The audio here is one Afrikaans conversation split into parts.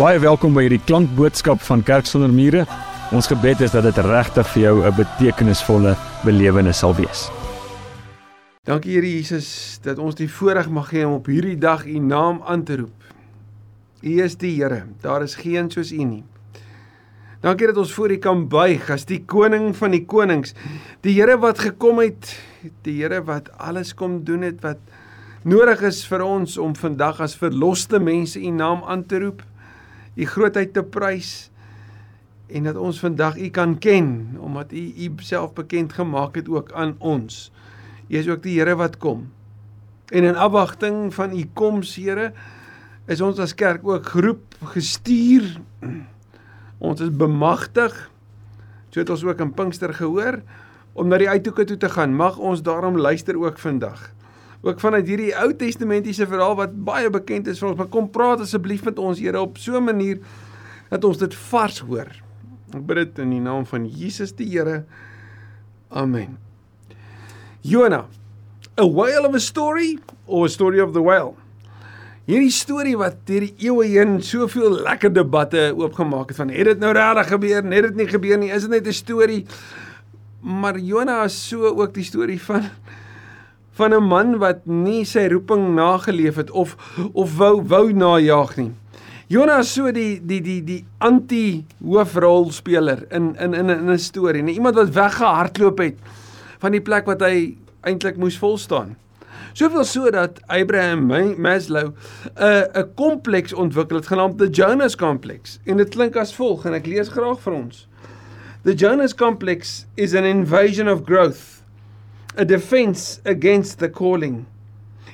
Baie welkom by hierdie klankboodskap van Kerk sonder mure. Ons gebed is dat dit regtig vir jou 'n betekenisvolle belewenis sal wees. Dankie Here Jesus dat ons die voorreg mag hê om op hierdie dag U naam aan te roep. U is die Here. Daar is geen soos U nie. Dankie dat ons voor U kan buig as die koning van die konings, die Here wat gekom het, die Here wat alles kom doen het wat nodig is vir ons om vandag as verloste mense U naam aan te roep, U grootheid te prys en dat ons vandag U kan ken omdat U U self bekend gemaak het ook aan ons. U is ook die Here wat kom. En in afwagting van u koms, Here, is ons as kerk ook geroep, gestuur. Ons is bemagtig. So het ons ook in Pinkster gehoor om na die uithoeke toe te gaan. Mag ons daarom luister ook vandag. Ook vanuit hierdie Ou Testamentiese verhaal wat baie bekend is vir ons, maar kom praat asseblief met ons, Here, op so 'n manier dat ons dit vars hoor. Ek bid dit in die naam van Jesus die Here. Amen. Jonah, a whale of a story or a story of the whale? Hierdie storie wat deur die eeue heen soveel lekker debatte oopgemaak het van het dit nou regtig gebeur, het dit nie gebeur nie, is dit net 'n storie? Maar Jonah is so ook die storie van van 'n man wat nie sy roeping nageleef het of of wou wou najag nie. Jonah is so die die die die anti hoofrolspeler in in in 'n storie, nie iemand wat weggehardloop het van die plek wat hy eintlik moes vol staan. Soveel so dat Abraham Maslow 'n uh, 'n kompleks ontwikkel het genaamd the Jonas complex en dit klink as volg en ek lees graag vir ons. The Jonas complex is an invasion of growth, a defense against the calling.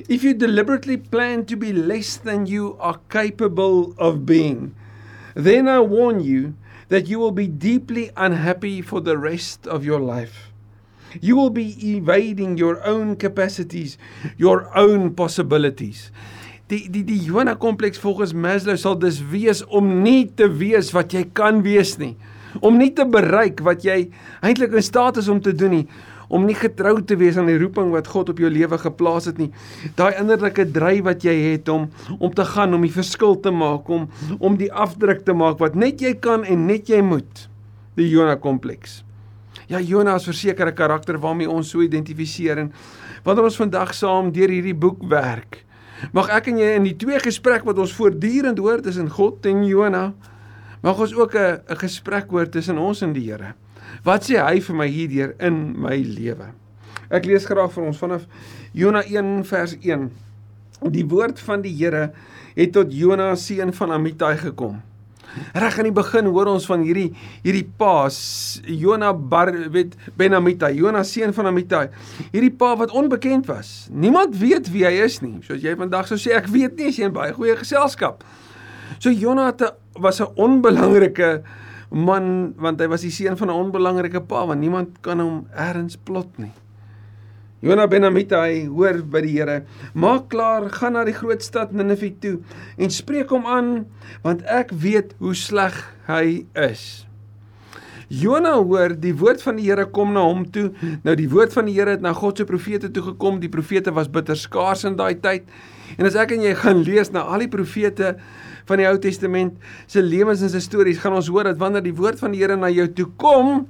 If you deliberately plan to be less than you are capable of being, then I warn you that you will be deeply unhappy for the rest of your life. You will be evading your own capacities, your own possibilities. Die die die Jonah kompleks volgens Maslow sal dus wees om nie te wees wat jy kan wees nie. Om nie te bereik wat jy eintlik in staat is om te doen nie. Om nie getrou te wees aan die roeping wat God op jou lewe geplaas het nie. Daai innerlike dryf wat jy het om om te gaan, om die verskil te maak, om om die afdruk te maak wat net jy kan en net jy moet. Die Jonah kompleks. Ja, Jonas verseker 'n karakter waarmee ons so identifiseer en wanneer ons vandag saam deur hierdie boek werk, mag ek en jy in die twee gesprek wat ons voortdurend hoor tussen God en Jona, mag ons ook 'n 'n gesprek hoor tussen ons en die Here. Wat sê hy vir my hierdeur in my lewe? Ek lees graag vir ons vanaf Jona 1 vers 1. Die woord van die Here het tot Jona seun van Amittai gekom. Reg aan die begin hoor ons van hierdie hierdie pa Jona Bar weet Benamita, Jona seun van Amitai. Hierdie pa wat onbekend was. Niemand weet wie hy is nie. Soos jy vandag sou sê ek weet nie, is hy in baie goeie geselskap. So Jona was 'n onbelangrike man want hy was die seun van 'n onbelangrike pa want niemand kan hom eers plot nie. Jona ben Amittai hoor by die Here, maak klaar, gaan na die groot stad Ninive toe en spreek hom aan want ek weet hoe sleg hy is. Jona hoor die woord van die Here kom na hom toe. Nou die woord van die Here het na God se profete toe gekom. Die profete was bitter skaars in daai tyd. En as ek en jy gaan lees na al die profete van die Ou Testament se lewens en se stories, gaan ons hoor dat wanneer die woord van die Here na jou toe kom,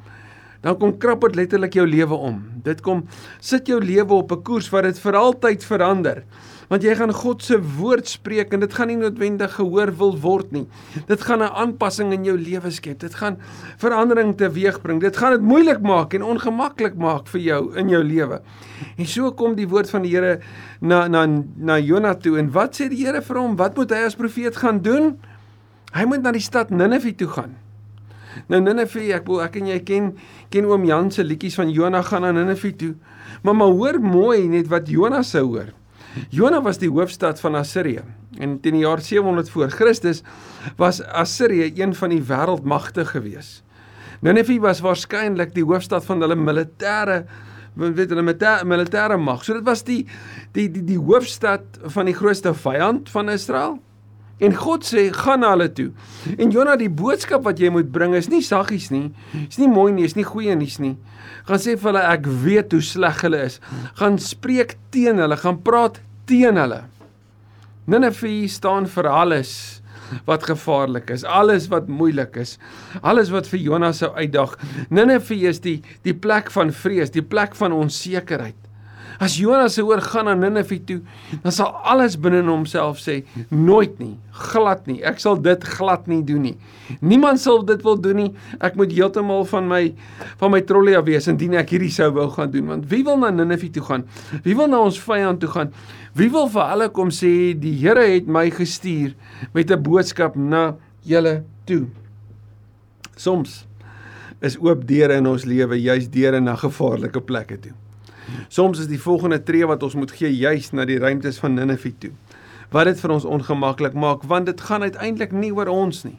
dan kom krap dit letterlik jou lewe om. Dit kom sit jou lewe op 'n koers wat dit vir altyd verander. Want jy gaan God se woord spreek en dit gaan nie noodwendig gehoor wil word nie. Dit gaan 'n aanpassing in jou lewe skep. Dit gaan verandering teweegbring. Dit gaan dit moeilik maak en ongemaklik maak vir jou in jou lewe. En so kom die woord van die Here na na na Jona toe en wat sê die Here vir hom? Wat moet hy as profeet gaan doen? Hy moet na die stad Ninive toe gaan. Nou Ninive, ek wil ek en jy ken ken oom Jan se liedjies van Jonah gaan na Ninive toe. Maar maar hoor mooi net wat Jonah se hoor. Jonah was die hoofstad van Assirië en teen die jaar 700 voor Christus was Assirië een van die wêreldmagte gewees. Ninive was waarskynlik die hoofstad van hulle militêre weet hulle militêre mag. So dit was die die die die hoofstad van die grootste vyand van Israel. En God sê gaan na hulle toe. En Jona die boodskap wat jy moet bring is nie saggies nie. Is nie mooi nie, is nie goeie nuus nie. Gaan sê vir hulle ek weet hoe sleg hulle is. Gaan spreek teen hulle, gaan praat teen hulle. Ninive staan vir alles wat gevaarlik is, alles wat moeilik is, alles wat vir Jonas sou uitdag. Ninive is die die plek van vrees, die plek van onsekerheid. As Jonas se hoor gaan na Ninive toe, dan sal alles binne in homself sê, nooit nie, glad nie. Ek sal dit glad nie doen nie. Niemand sal dit wil doen nie. Ek moet heeltemal van my van my trolley af wees indien ek hierdie sou wou gaan doen, want wie wil na Ninive toe gaan? Wie wil na ons vyand toe gaan? Wie wil vir hulle kom sê die Here het my gestuur met 'n boodskap na julle toe? Soms is oop deure in ons lewe juis deure na gevaarlike plekke toe. Soms is die volgende tree wat ons moet gee juis na die ruimtes van Ninive toe. Wat dit vir ons ongemaklik maak want dit gaan uiteindelik nie oor ons nie.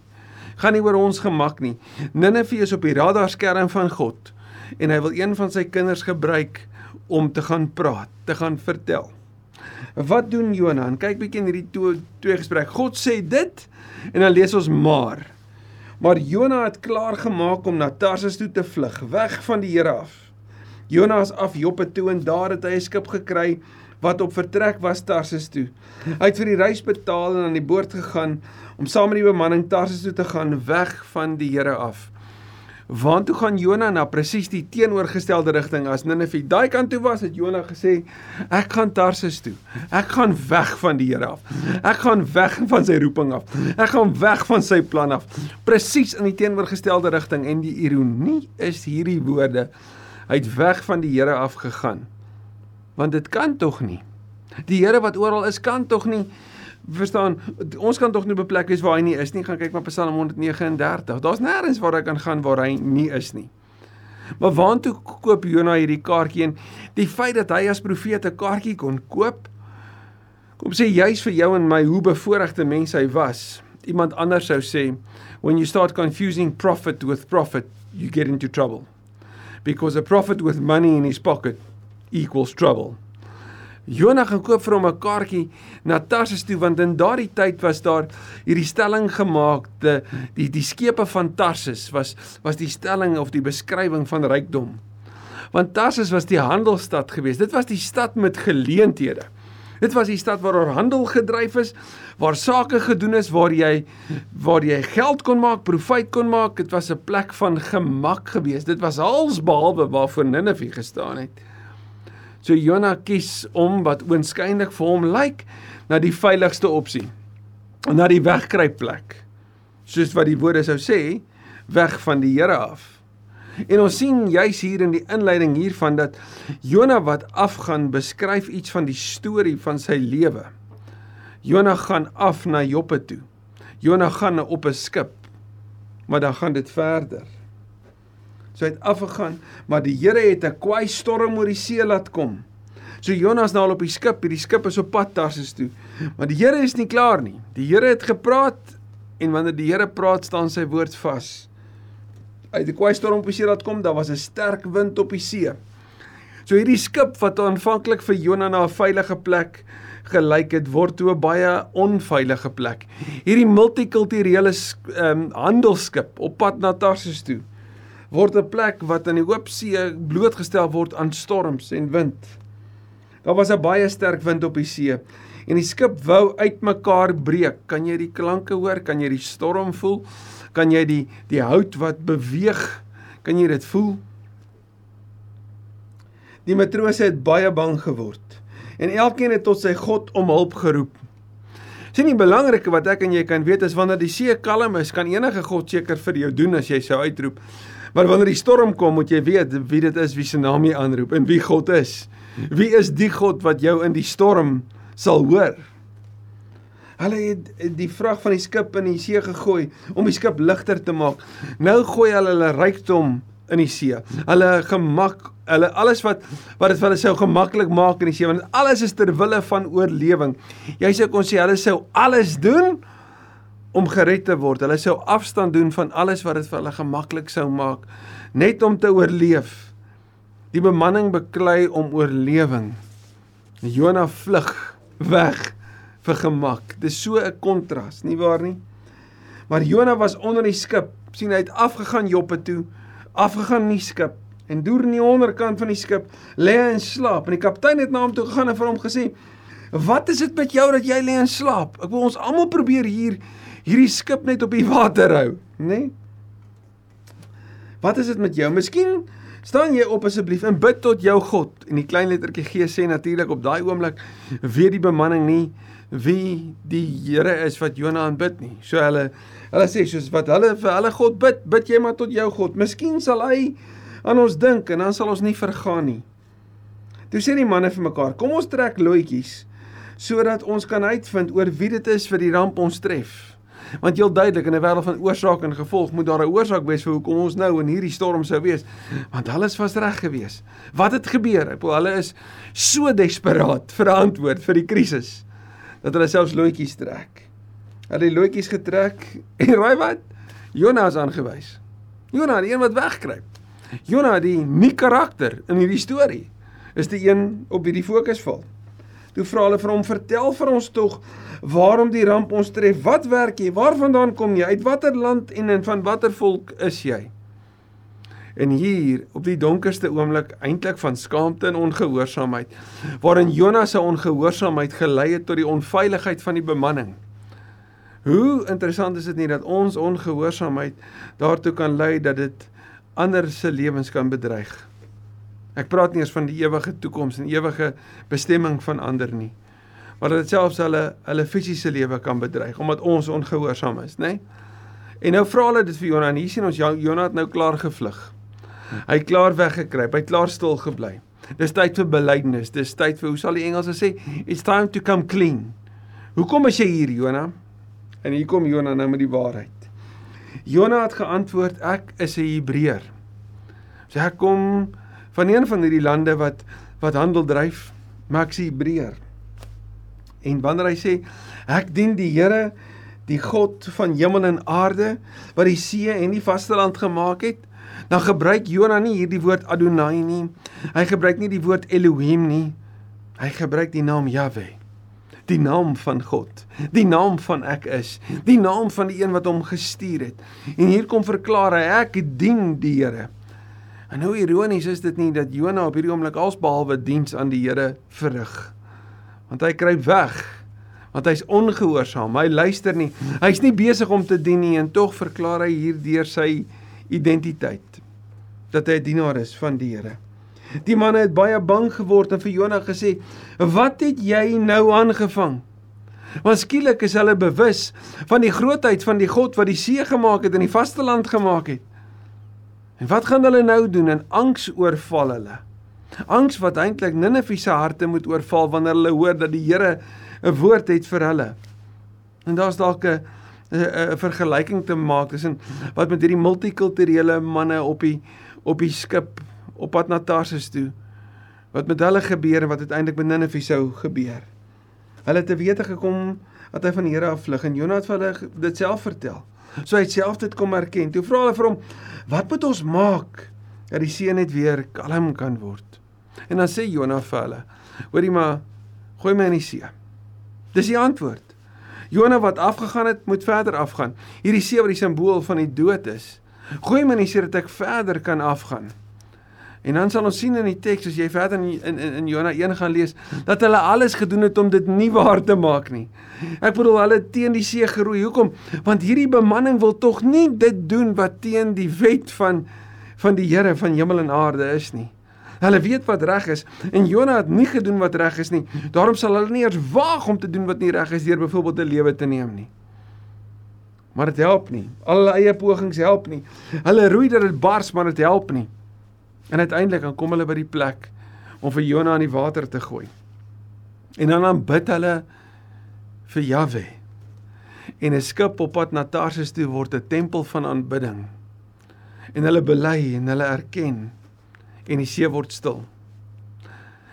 Gaan nie oor ons gemak nie. Ninive is op die radarskerm van God en hy wil een van sy kinders gebruik om te gaan praat, te gaan vertel. Wat doen Jonah? Kyk bietjie in hierdie twee, twee gesprek. God sê dit en dan lees ons maar. Maar Jonah het klaar gemaak om na Tarsus toe te vlug, weg van die Here af. Jonas af Joppe toe en daar het hy 'n skip gekry wat op vertrek was Tarsus toe. Hy het vir die reis betaal en aan die boord gegaan om saam met die bemanning Tarsus toe te gaan weg van die Here af. Waar toe gaan Jona na presies die teenoorgestelde rigting as Ninive. Daai kant toe was het Jona gesê ek gaan Tarsus toe. Ek gaan weg van die Here af. Ek gaan weg van sy roeping af. Ek gaan weg van sy plan af. Presies in die teenoorgestelde rigting en die ironie is hierdie woorde Hy het weg van die Here af gegaan. Want dit kan tog nie. Die Here wat oral is kan tog nie verstaan ons kan tog nie beplek wees waar hy nie is nie. Gaan kyk maar Psalm 139. Daar's nêrens waar hy kan gaan waar hy nie is nie. Maar waantoe koop Jona hierdie kaartjie en die feit dat hy as profeet 'n kaartjie kon koop kom sê juis vir jou en my hoe bevoordeelde mens hy was. Iemand anders sou sê when you start confusing prophet with prophet you get into trouble because a prophet with money in his pocket equals trouble. Jonah gaan koop vir hom 'n kaartjie na Tarsus toe want in daardie tyd was daar hierdie stelling gemaak die die die skepe van Tarsus was was die stelling of die beskrywing van rykdom. Want Tarsus was die handelsstad geweest. Dit was die stad met geleenthede. Dit was die stad waar oor handel gedryf is, waar sake gedoen is, waar jy waar jy geld kon maak, profijt kon maak. Dit was 'n plek van gemak geweest. Dit was alsbehalwe waarvoor Ninive gestaan het. So Jona kies om wat oënskynlik vir hom lyk na die veiligste opsie. Na die wegkruipplek. Soos wat die woorde sou sê, weg van die Here af. En ons sien juis hier in die inleiding hiervan dat Jona wat afgaan beskryf iets van die storie van sy lewe. Jona gaan af na Joppe toe. Jona gaan op 'n skip. Maar dan gaan dit verder. So hy het afgegaan, maar die Here het 'n kwaai storm oor die see laat kom. So Jonas nou al op die skip, hierdie skip is op pad Tarsus toe. Maar die Here is nie klaar nie. Die Here het gepraat en wanneer die Here praat, staan sy woord vas uit die kwaai storm op die see laat kom, daar was 'n sterk wind op die see. So hierdie skip wat aanvanklik vir Jonah na 'n veilige plek gelyk het, word toe 'n baie onveilige plek. Hierdie multikulturele um, handelsskip op pad na Tarsus toe word 'n plek wat in die oop see blootgestel word aan storms en wind. Daar was 'n baie sterk wind op die see en die skip wou uitmekaar breek. Kan jy die klanke hoor? Kan jy die storm voel? Kan jy die die hout wat beweeg, kan jy dit voel? Die matrose het baie bang geword en elkeen het tot sy God om hulp geroep. Sien die belangrike wat ek en jy kan weet is wanneer die see kalm is, kan enige God seker vir jou doen as jy sou uitroep. Maar wanneer die storm kom, moet jy weet wie dit is wie se naam jy aanroep en wie God is. Wie is die God wat jou in die storm sal hoor? Hulle het die vrag van die skip in die see gegooi om die skip ligter te maak. Nou gooi hulle hulle rykdom in die see. Hulle gemak, hulle alles wat wat dit vir hulle sou gemaklik maak in die see, want alles is ter wille van oorlewing. Jy sê kon sê hulle sou alles doen om gered te word. Hulle sou afstand doen van alles wat dit vir hulle gemaklik sou maak net om te oorleef. Die bemanning beklei om oorlewing. Jonah vlug weg vir gemak. Dis so 'n kontras, nie waar nie? Maar Jona was onder die skip, sien hy het afgegaan Joppe toe, afgegaan in die skip en deur in die onderkant van die skip lê hy in slaap en die kaptein het na hom toe gegaan en vir hom gesê: Wat is dit met jou dat jy lê en slaap? Ek wil ons almal probeer hier hierdie skip net op die water hou, nê? Nee? Wat is dit met jou? Miskien staan jy op asseblief en bid tot jou God. En die klein lettertjie G sê natuurlik op daai oomblik weet die bemanning nie wie die Here is wat Jona aanbid nie. So hulle hulle sê soos wat hulle vir hulle God bid, bid jy maar tot jou God. Miskien sal hy aan ons dink en dan sal ons nie vergaan nie. Toe sê die manne vir mekaar: "Kom ons trek loetjies sodat ons kan uitvind oor wie dit is vir die ramp ons tref." Want heel duidelik in 'n wêreld van oorsaak en gevolg moet daar 'n oorsaak wees vir hoekom ons nou in hierdie storm sou wees. Want hulle is vas reg gewees. Wat het gebeur? Ek bedoel hulle is so desperaat vir 'n antwoord vir die krisis dat hulle selfs loetjies trek. Hulle het loetjies getrek en raai wat? Jonas aangewys. Jonas, die een wat wegkruip. Jonas, die nie karakter in hierdie storie, is die een op wie die fokus val. Toe vra hulle vir hom: "Vertel vir ons tog waarom die ramp ons tref. Wat werk jy? Waarvandaan kom jy? Uit watter land en in van watter volk is jy?" En hier op die donkerste oomblik eintlik van skaamte en ongehoorsaamheid, waarin Jonas se ongehoorsaamheid gelei het tot die onveiligheid van die bemanning. Hoe interessant is dit nie dat ons ongehoorsaamheid daartoe kan lei dat dit ander se lewens kan bedreig. Ek praat nie eers van die ewige toekoms en ewige bestemming van ander nie. Maar dat dit selfs hulle hulle fisiese lewe kan bedreig omdat ons ongehoorsaam is, nê? Nee? En nou vra hulle dit vir Jonah en hier sien ons Jonah het nou klaar gevlug. Hy het klaar weggekruip, hy het klaar stil gebly. Dis tyd vir belydenis, dis tyd vir hoe sal die Engelse sê, it's time to come clean. Hoekom is jy hier, Jonah? En hier kom Jonah nou met die waarheid. Jonah het geantwoord, ek is 'n Hebreër. So ek kom van een van hierdie lande wat wat handel dryf, maar ek's 'n Hebreër. En wanneer hy sê ek dien die Here, die God van hemel en aarde wat die see en die vasteland gemaak het, dan gebruik Jonah nie hierdie woord Adonai nie. Hy gebruik nie die woord Elohim nie. Hy gebruik die naam Jahwe. Die naam van God, die naam van ek is, die naam van die een wat hom gestuur het. En hier kom verklaar hy ek dien die Here. En nou ironies is dit nie dat Jonah op hierdie oomblik alsbehalwe diens aan die Here verrig. Want hy kruip weg. Want hy's ongehoorsaam. Hy luister nie. Hy's nie besig om te dien nie en tog verklaar hy hierdeur sy identiteit dat hy 'n dienaar is van die Here. Die manne het baie bang geword en vir Jonah gesê: "Wat het jy nou aangevang?" Want skielik is hulle bewus van die grootheid van die God wat die see gemaak het en die vasteland gemaak het. En wat gaan hulle nou doen? En angs oorval hulle. Angs wat eintlik Ninive se harte moet oorval wanneer hulle hoor dat die Here 'n woord het vir hulle. En daar's dalk 'n 'n vergelyking te maak tussen wat met hierdie multikulturele manne op die op die skip op pad na Tarsus toe wat met hulle gebeur en wat uiteindelik met Ninive sou gebeur. Hulle het te wete gekom dat hy van die Here afvlug en Jonah het vir hulle dit self vertel. So hy het self dit kom erken. Toe vra hulle vir hom: "Wat moet ons maak dat die see net weer kalm kan word?" En dan sê Jonah vir hulle: "Hoorie maar, gooi my in die see." Dis die antwoord. Jonah wat afgegaan het, moet verder afgaan. Hierdie see wat die simbool van die dood is. Gooi my in die see dat ek verder kan afgaan. En dan sal ons sien in die teks as jy verder in in in Jona 1 gaan lees dat hulle alles gedoen het om dit nie waar te maak nie. Ek bedoel hulle teen die see geroei. Hoekom? Want hierdie bemanning wil tog nie dit doen wat teen die wet van van die Here van hemel en aarde is nie. Hulle weet wat reg is en Jona het nie gedoen wat reg is nie. Daarom sal hulle nie eers waag om te doen wat nie reg is deur byvoorbeeld 'n lewe te neem nie. Maar dit help nie. Al hulle eie pogings help nie. Hulle roei dat dit bars, maar dit help nie. En uiteindelik dan kom hulle by die plek om vir Jona in die water te gooi. En dan dan bid hulle vir Jahwe. En 'n skip op pad na Tarsus toe word 'n tempel van aanbidding. En hulle bely en hulle erken en die see word stil.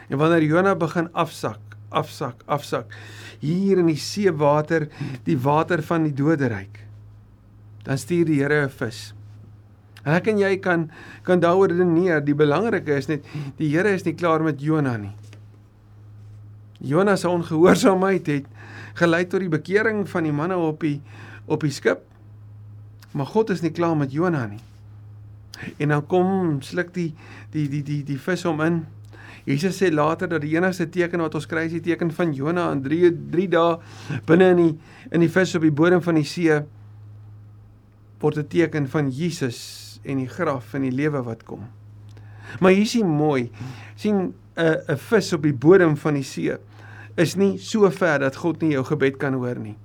En wanneer Jona begin afsak, afsak, afsak hier in die seewater, die water van die doderyk, dan stuur die Here 'n vis. En ek en jy kan kan daaroor redeneer. Die belangrike is net die Here is nie klaar met Jona nie. Jona se ongehoorsaamheid het gelei tot die bekering van die manne op die op die skip. Maar God is nie klaar met Jona nie. En dan kom sluk die die die die die vis hom in Jesus sê later dat die enigste teken wat ons kry is die teken van Jona in 3 3 dae binne in die in die vis op die bodem van die see word 'n teken van Jesus en die graf en die lewe wat kom. Maar hier sien mooi, sien 'n 'n vis op die bodem van die see is nie so ver dat God nie jou gebed kan hoor nie.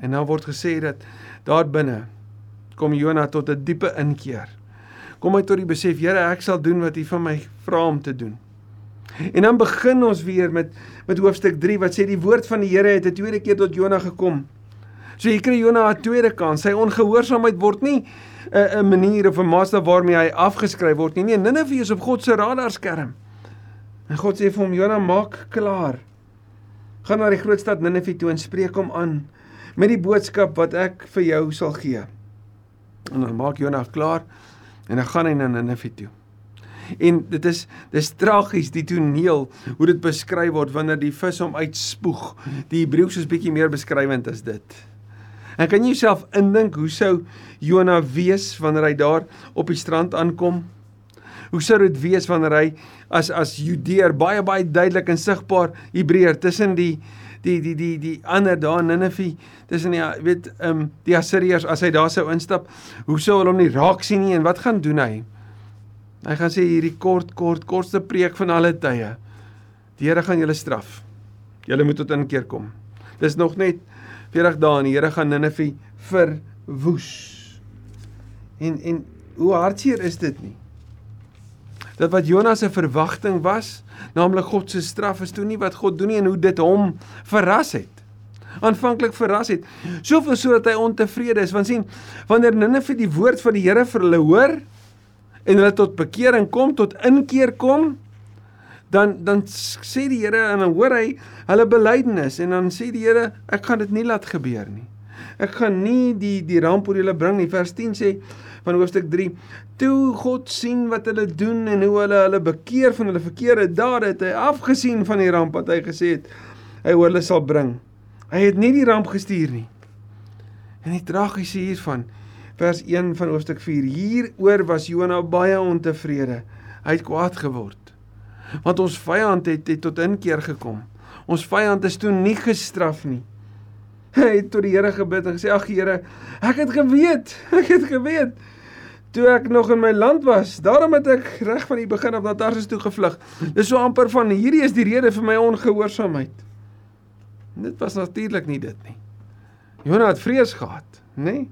En dan word gesê dat daar binne kom Jona tot 'n diepe inkeer. Kom hy tot die besef, Here, ek sal doen wat U van my vra om te doen. En dan begin ons weer met met hoofstuk 3 wat sê die woord van die Here het 'n tweede keer tot Jona gekom. So hier kry Jona 'n tweede kans. Sy ongehoorsaamheid word nie 'n 'n manier of 'n master waarmee hy afgeskryf word nie. Nee, Ninive is op God se radarskerm. En God sê vir hom, Jona, maak klaar. Gaan na die groot stad Ninive toe en spreek hom aan met die boodskap wat ek vir jou sal gee. En dan maak Jona klaar en dan gaan hy na Ninive toe. En dit is dis tragies die toneel hoe dit beskryf word wanneer die vis hom uitspoeg. Die Hebreëus is bietjie meer beskrywend as dit. En kan jy jouself indink hoe sou Jona wees wanneer hy daar op die strand aankom? Hoe sou dit wees wanneer hy as as Judeer baie baie duidelik en sigbaar Hebreër tussen die die die die die ander daar in Ninive tussen die weet ehm um, die Assiriërs as hy daar sou instap, hoe sou hulle hom nie raak sien nie en wat gaan doen hy? Hy gaan sê hierdie kort kort kortste preek van alle tye. Die Here gaan julle straf. Julle moet tot inkeer kom. Dis nog net 40 dae en die Here gaan Ninive verwoes. En en hoe hartseer is dit nie? Dat wat Jonas se verwagting was, naamlik God se straf is toe nie wat God doen nie en hoe dit hom verras het. Aanvanklik verras het. Soveel sodat hy ontevrede is want sien wanneer Ninive die woord van die Here vir hulle hoor en hulle tot bekering kom, tot inkeer kom, dan dan sê die Here en dan hoor hy hulle belydenis en dan sê die Here ek gaan dit nie laat gebeur nie. Ek gaan nie die die ramp oor julle bring nie. Vers 10 sê van hoofstuk 3: Toe God sien wat hulle doen en hoe hulle hulle bekeer van hulle verkeerde dade, het hy afgesien van die ramp wat hy gesê het hy oor hulle sal bring. Hy het nie die ramp gestuur nie. En die tragiese hiervan vers 1 van hoofstuk 4: Hieroor was Jona baie ontevrede. Hy het kwaad geword want ons vyand het, het tot inkeer gekom. Ons vyand is toe nie gestraf nie. Hy het tot die Here gebid en gesê: "Ag Here, ek het geweet, ek het geweet toe ek nog in my land was. Daarom het ek reg van die begin af na Tarsus toe gevlug. Dis so amper van hierdie is die rede vir my ongehoorsaamheid." Dit was natuurlik nie dit nie. Jonah het vrees gehad, nê? Nee?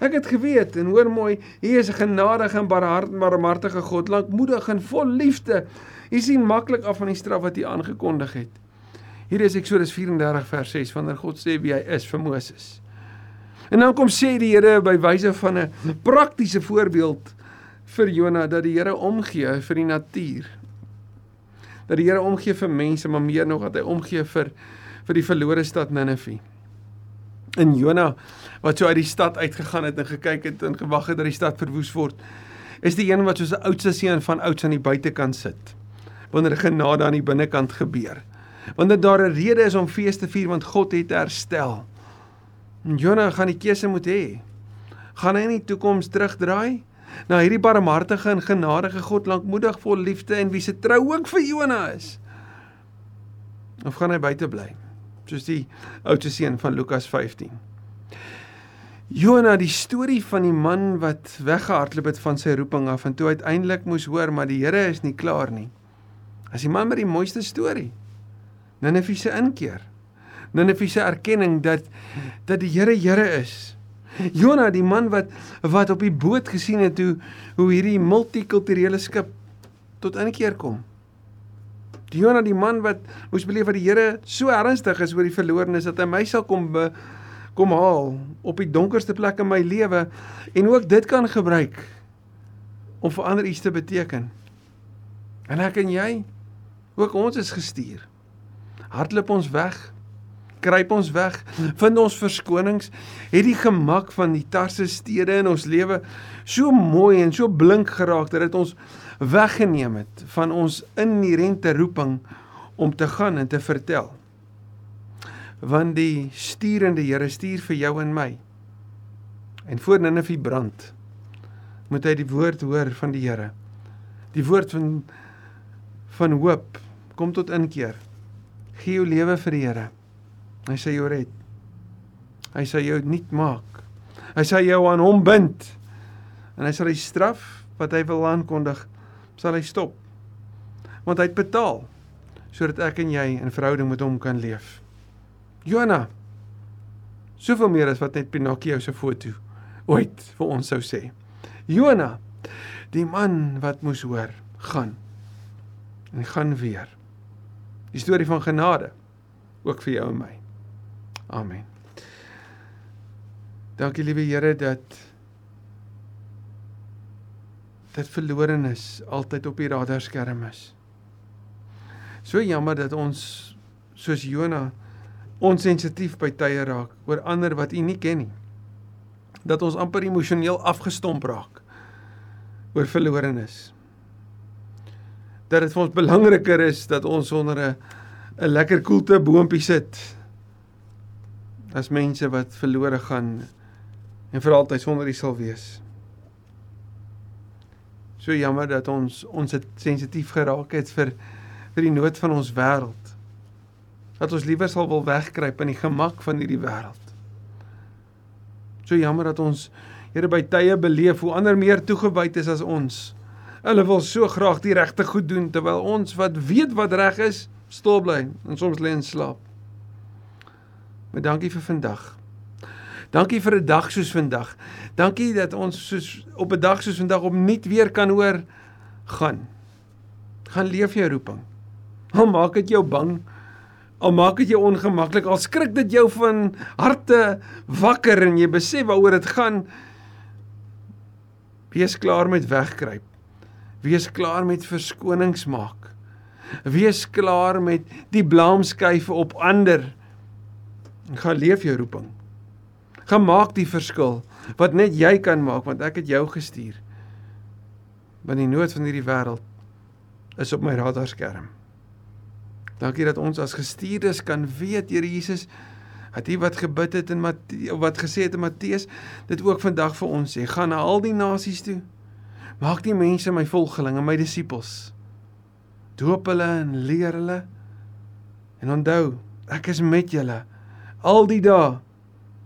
Ek het geweet en hoor mooi, hier is 'n genadige en barmhartige God, lankmoedig en vol liefde. Jy sien maklik af van die straf wat hy aangekondig het. Hier is Eksodus 34 vers 6 wanneer God sê wie hy is vir Moses. En dan kom sê die Here by wyse van 'n praktiese voorbeeld vir Jona dat die Here omgee vir die natuur. Dat die Here omgee vir mense, maar meer nog dat hy omgee vir vir die verlore stad Ninive. In Jona wat so uit die stad uitgegaan het en gekyk het en gewag het dat die stad verwoes word, is die een wat soos 'n oudste seun van ouds aan die buitekant sit. Wanneer genade aan die binnekant gebeur. Wanneer daar 'n rede is om fees te vier want God het herstel. En Jonah gaan die keuse moet hê. Gaan hy in die toekoms terugdraai na hierdie barmhartige en genadige God lankmoedig vol liefde en wie se trou ook vir Jonah is? Of gaan hy buite bly? Soos die oudste seun van Lukas 15. Jona, die storie van die man wat weggehardloop het van sy roeping af en toe uiteindelik moes hoor maar die Here is nie klaar nie. As die man met die mooiste storie. Ninive se inkeer. Ninive se erkenning dat dat die Here Here is. Jona, die man wat wat op die boot gesien het hoe hoe hierdie multikulturele skip tot inkeer kom. Die Jona, die man wat moes beleef dat die Here so ernstig is oor die verlorenes dat hy my sal kom be, kom haal op die donkerste plek in my lewe en ook dit kan gebruik om vir ander iets te beteken. En ek en jy ook ons is gestuur. Hardloop ons weg. Kruip ons weg. Vind ons verskonings. Het die gemak van die tarse stede in ons lewe so mooi en so blink geraak dat dit ons weggeneem het van ons inherente roeping om te gaan en te vertel want die stuurende Here stuur vir jou en my. En voor Ninive brand, moet hy die woord hoor van die Here. Die woord van van hoop. Kom tot inkeer. Gee jou lewe vir die Here. Hy sê jou red. Hy sê jou nuut maak. Hy sê jou aan hom bind. En hy sal die straf wat hy wil aankondig, sal hy stop. Want hy het betaal sodat ek en jy in verhouding met hom kan leef. Jona. Soveel meer as wat net Pinocchio se foto ooit vir ons sou sê. Jona, die man wat moes hoor, gaan. En gaan weer. Die storie van genade ook vir jou en my. Amen. Dankie liewe Here dat dat verlorenes altyd op die radarskerm is. So jammer dat ons soos Jona onsensitief by tye raak oor ander wat U nie ken nie. Dat ons amper emosioneel afgestomp raak oor verlorenes. Dat dit vir ons belangriker is dat ons onder 'n 'n lekker koelte boontjie sit as mense wat verlore gaan en vir altyd sonder U sal wees. So jammer dat ons ons het sensitief geraak het vir vir die nood van ons wêreld. Dat ons liewer sal wil wegkruip in die gemak van hierdie wêreld. So jammer dat ons Here by tye beleef hoe ander meer toegewyd is as ons. Hulle wil so graag die regte goed doen terwyl ons wat weet wat reg is, stil bly en soms lê en slaap. Maar dankie vir vandag. Dankie vir 'n dag soos vandag. Dankie dat ons soos op 'n dag soos vandag opnuut weer kan hoor gaan. Gaan leef jou roeping. Al maak dit jou bang, al maak dit jou ongemaklik, al skrik dit jou van harte wakker en jy besef waaroor dit gaan. Wees klaar met wegkruip. Wees klaar met verskonings maak. Wees klaar met die blaamskyf op ander. Gaan leef jou roeping. Gaan maak die verskil wat net jy kan maak want ek het jou gestuur. Want die nood van hierdie wêreld is op my radarskerm. Dankie dat ons as gestuurdes kan weet Here Jesus het U wat gebid het en wat gesê het in Matteus dit ook vandag vir ons sê gaan na al die nasies toe maak die mense my volgelinge my disippels doop hulle en leer hulle en onthou ek is met julle al die dae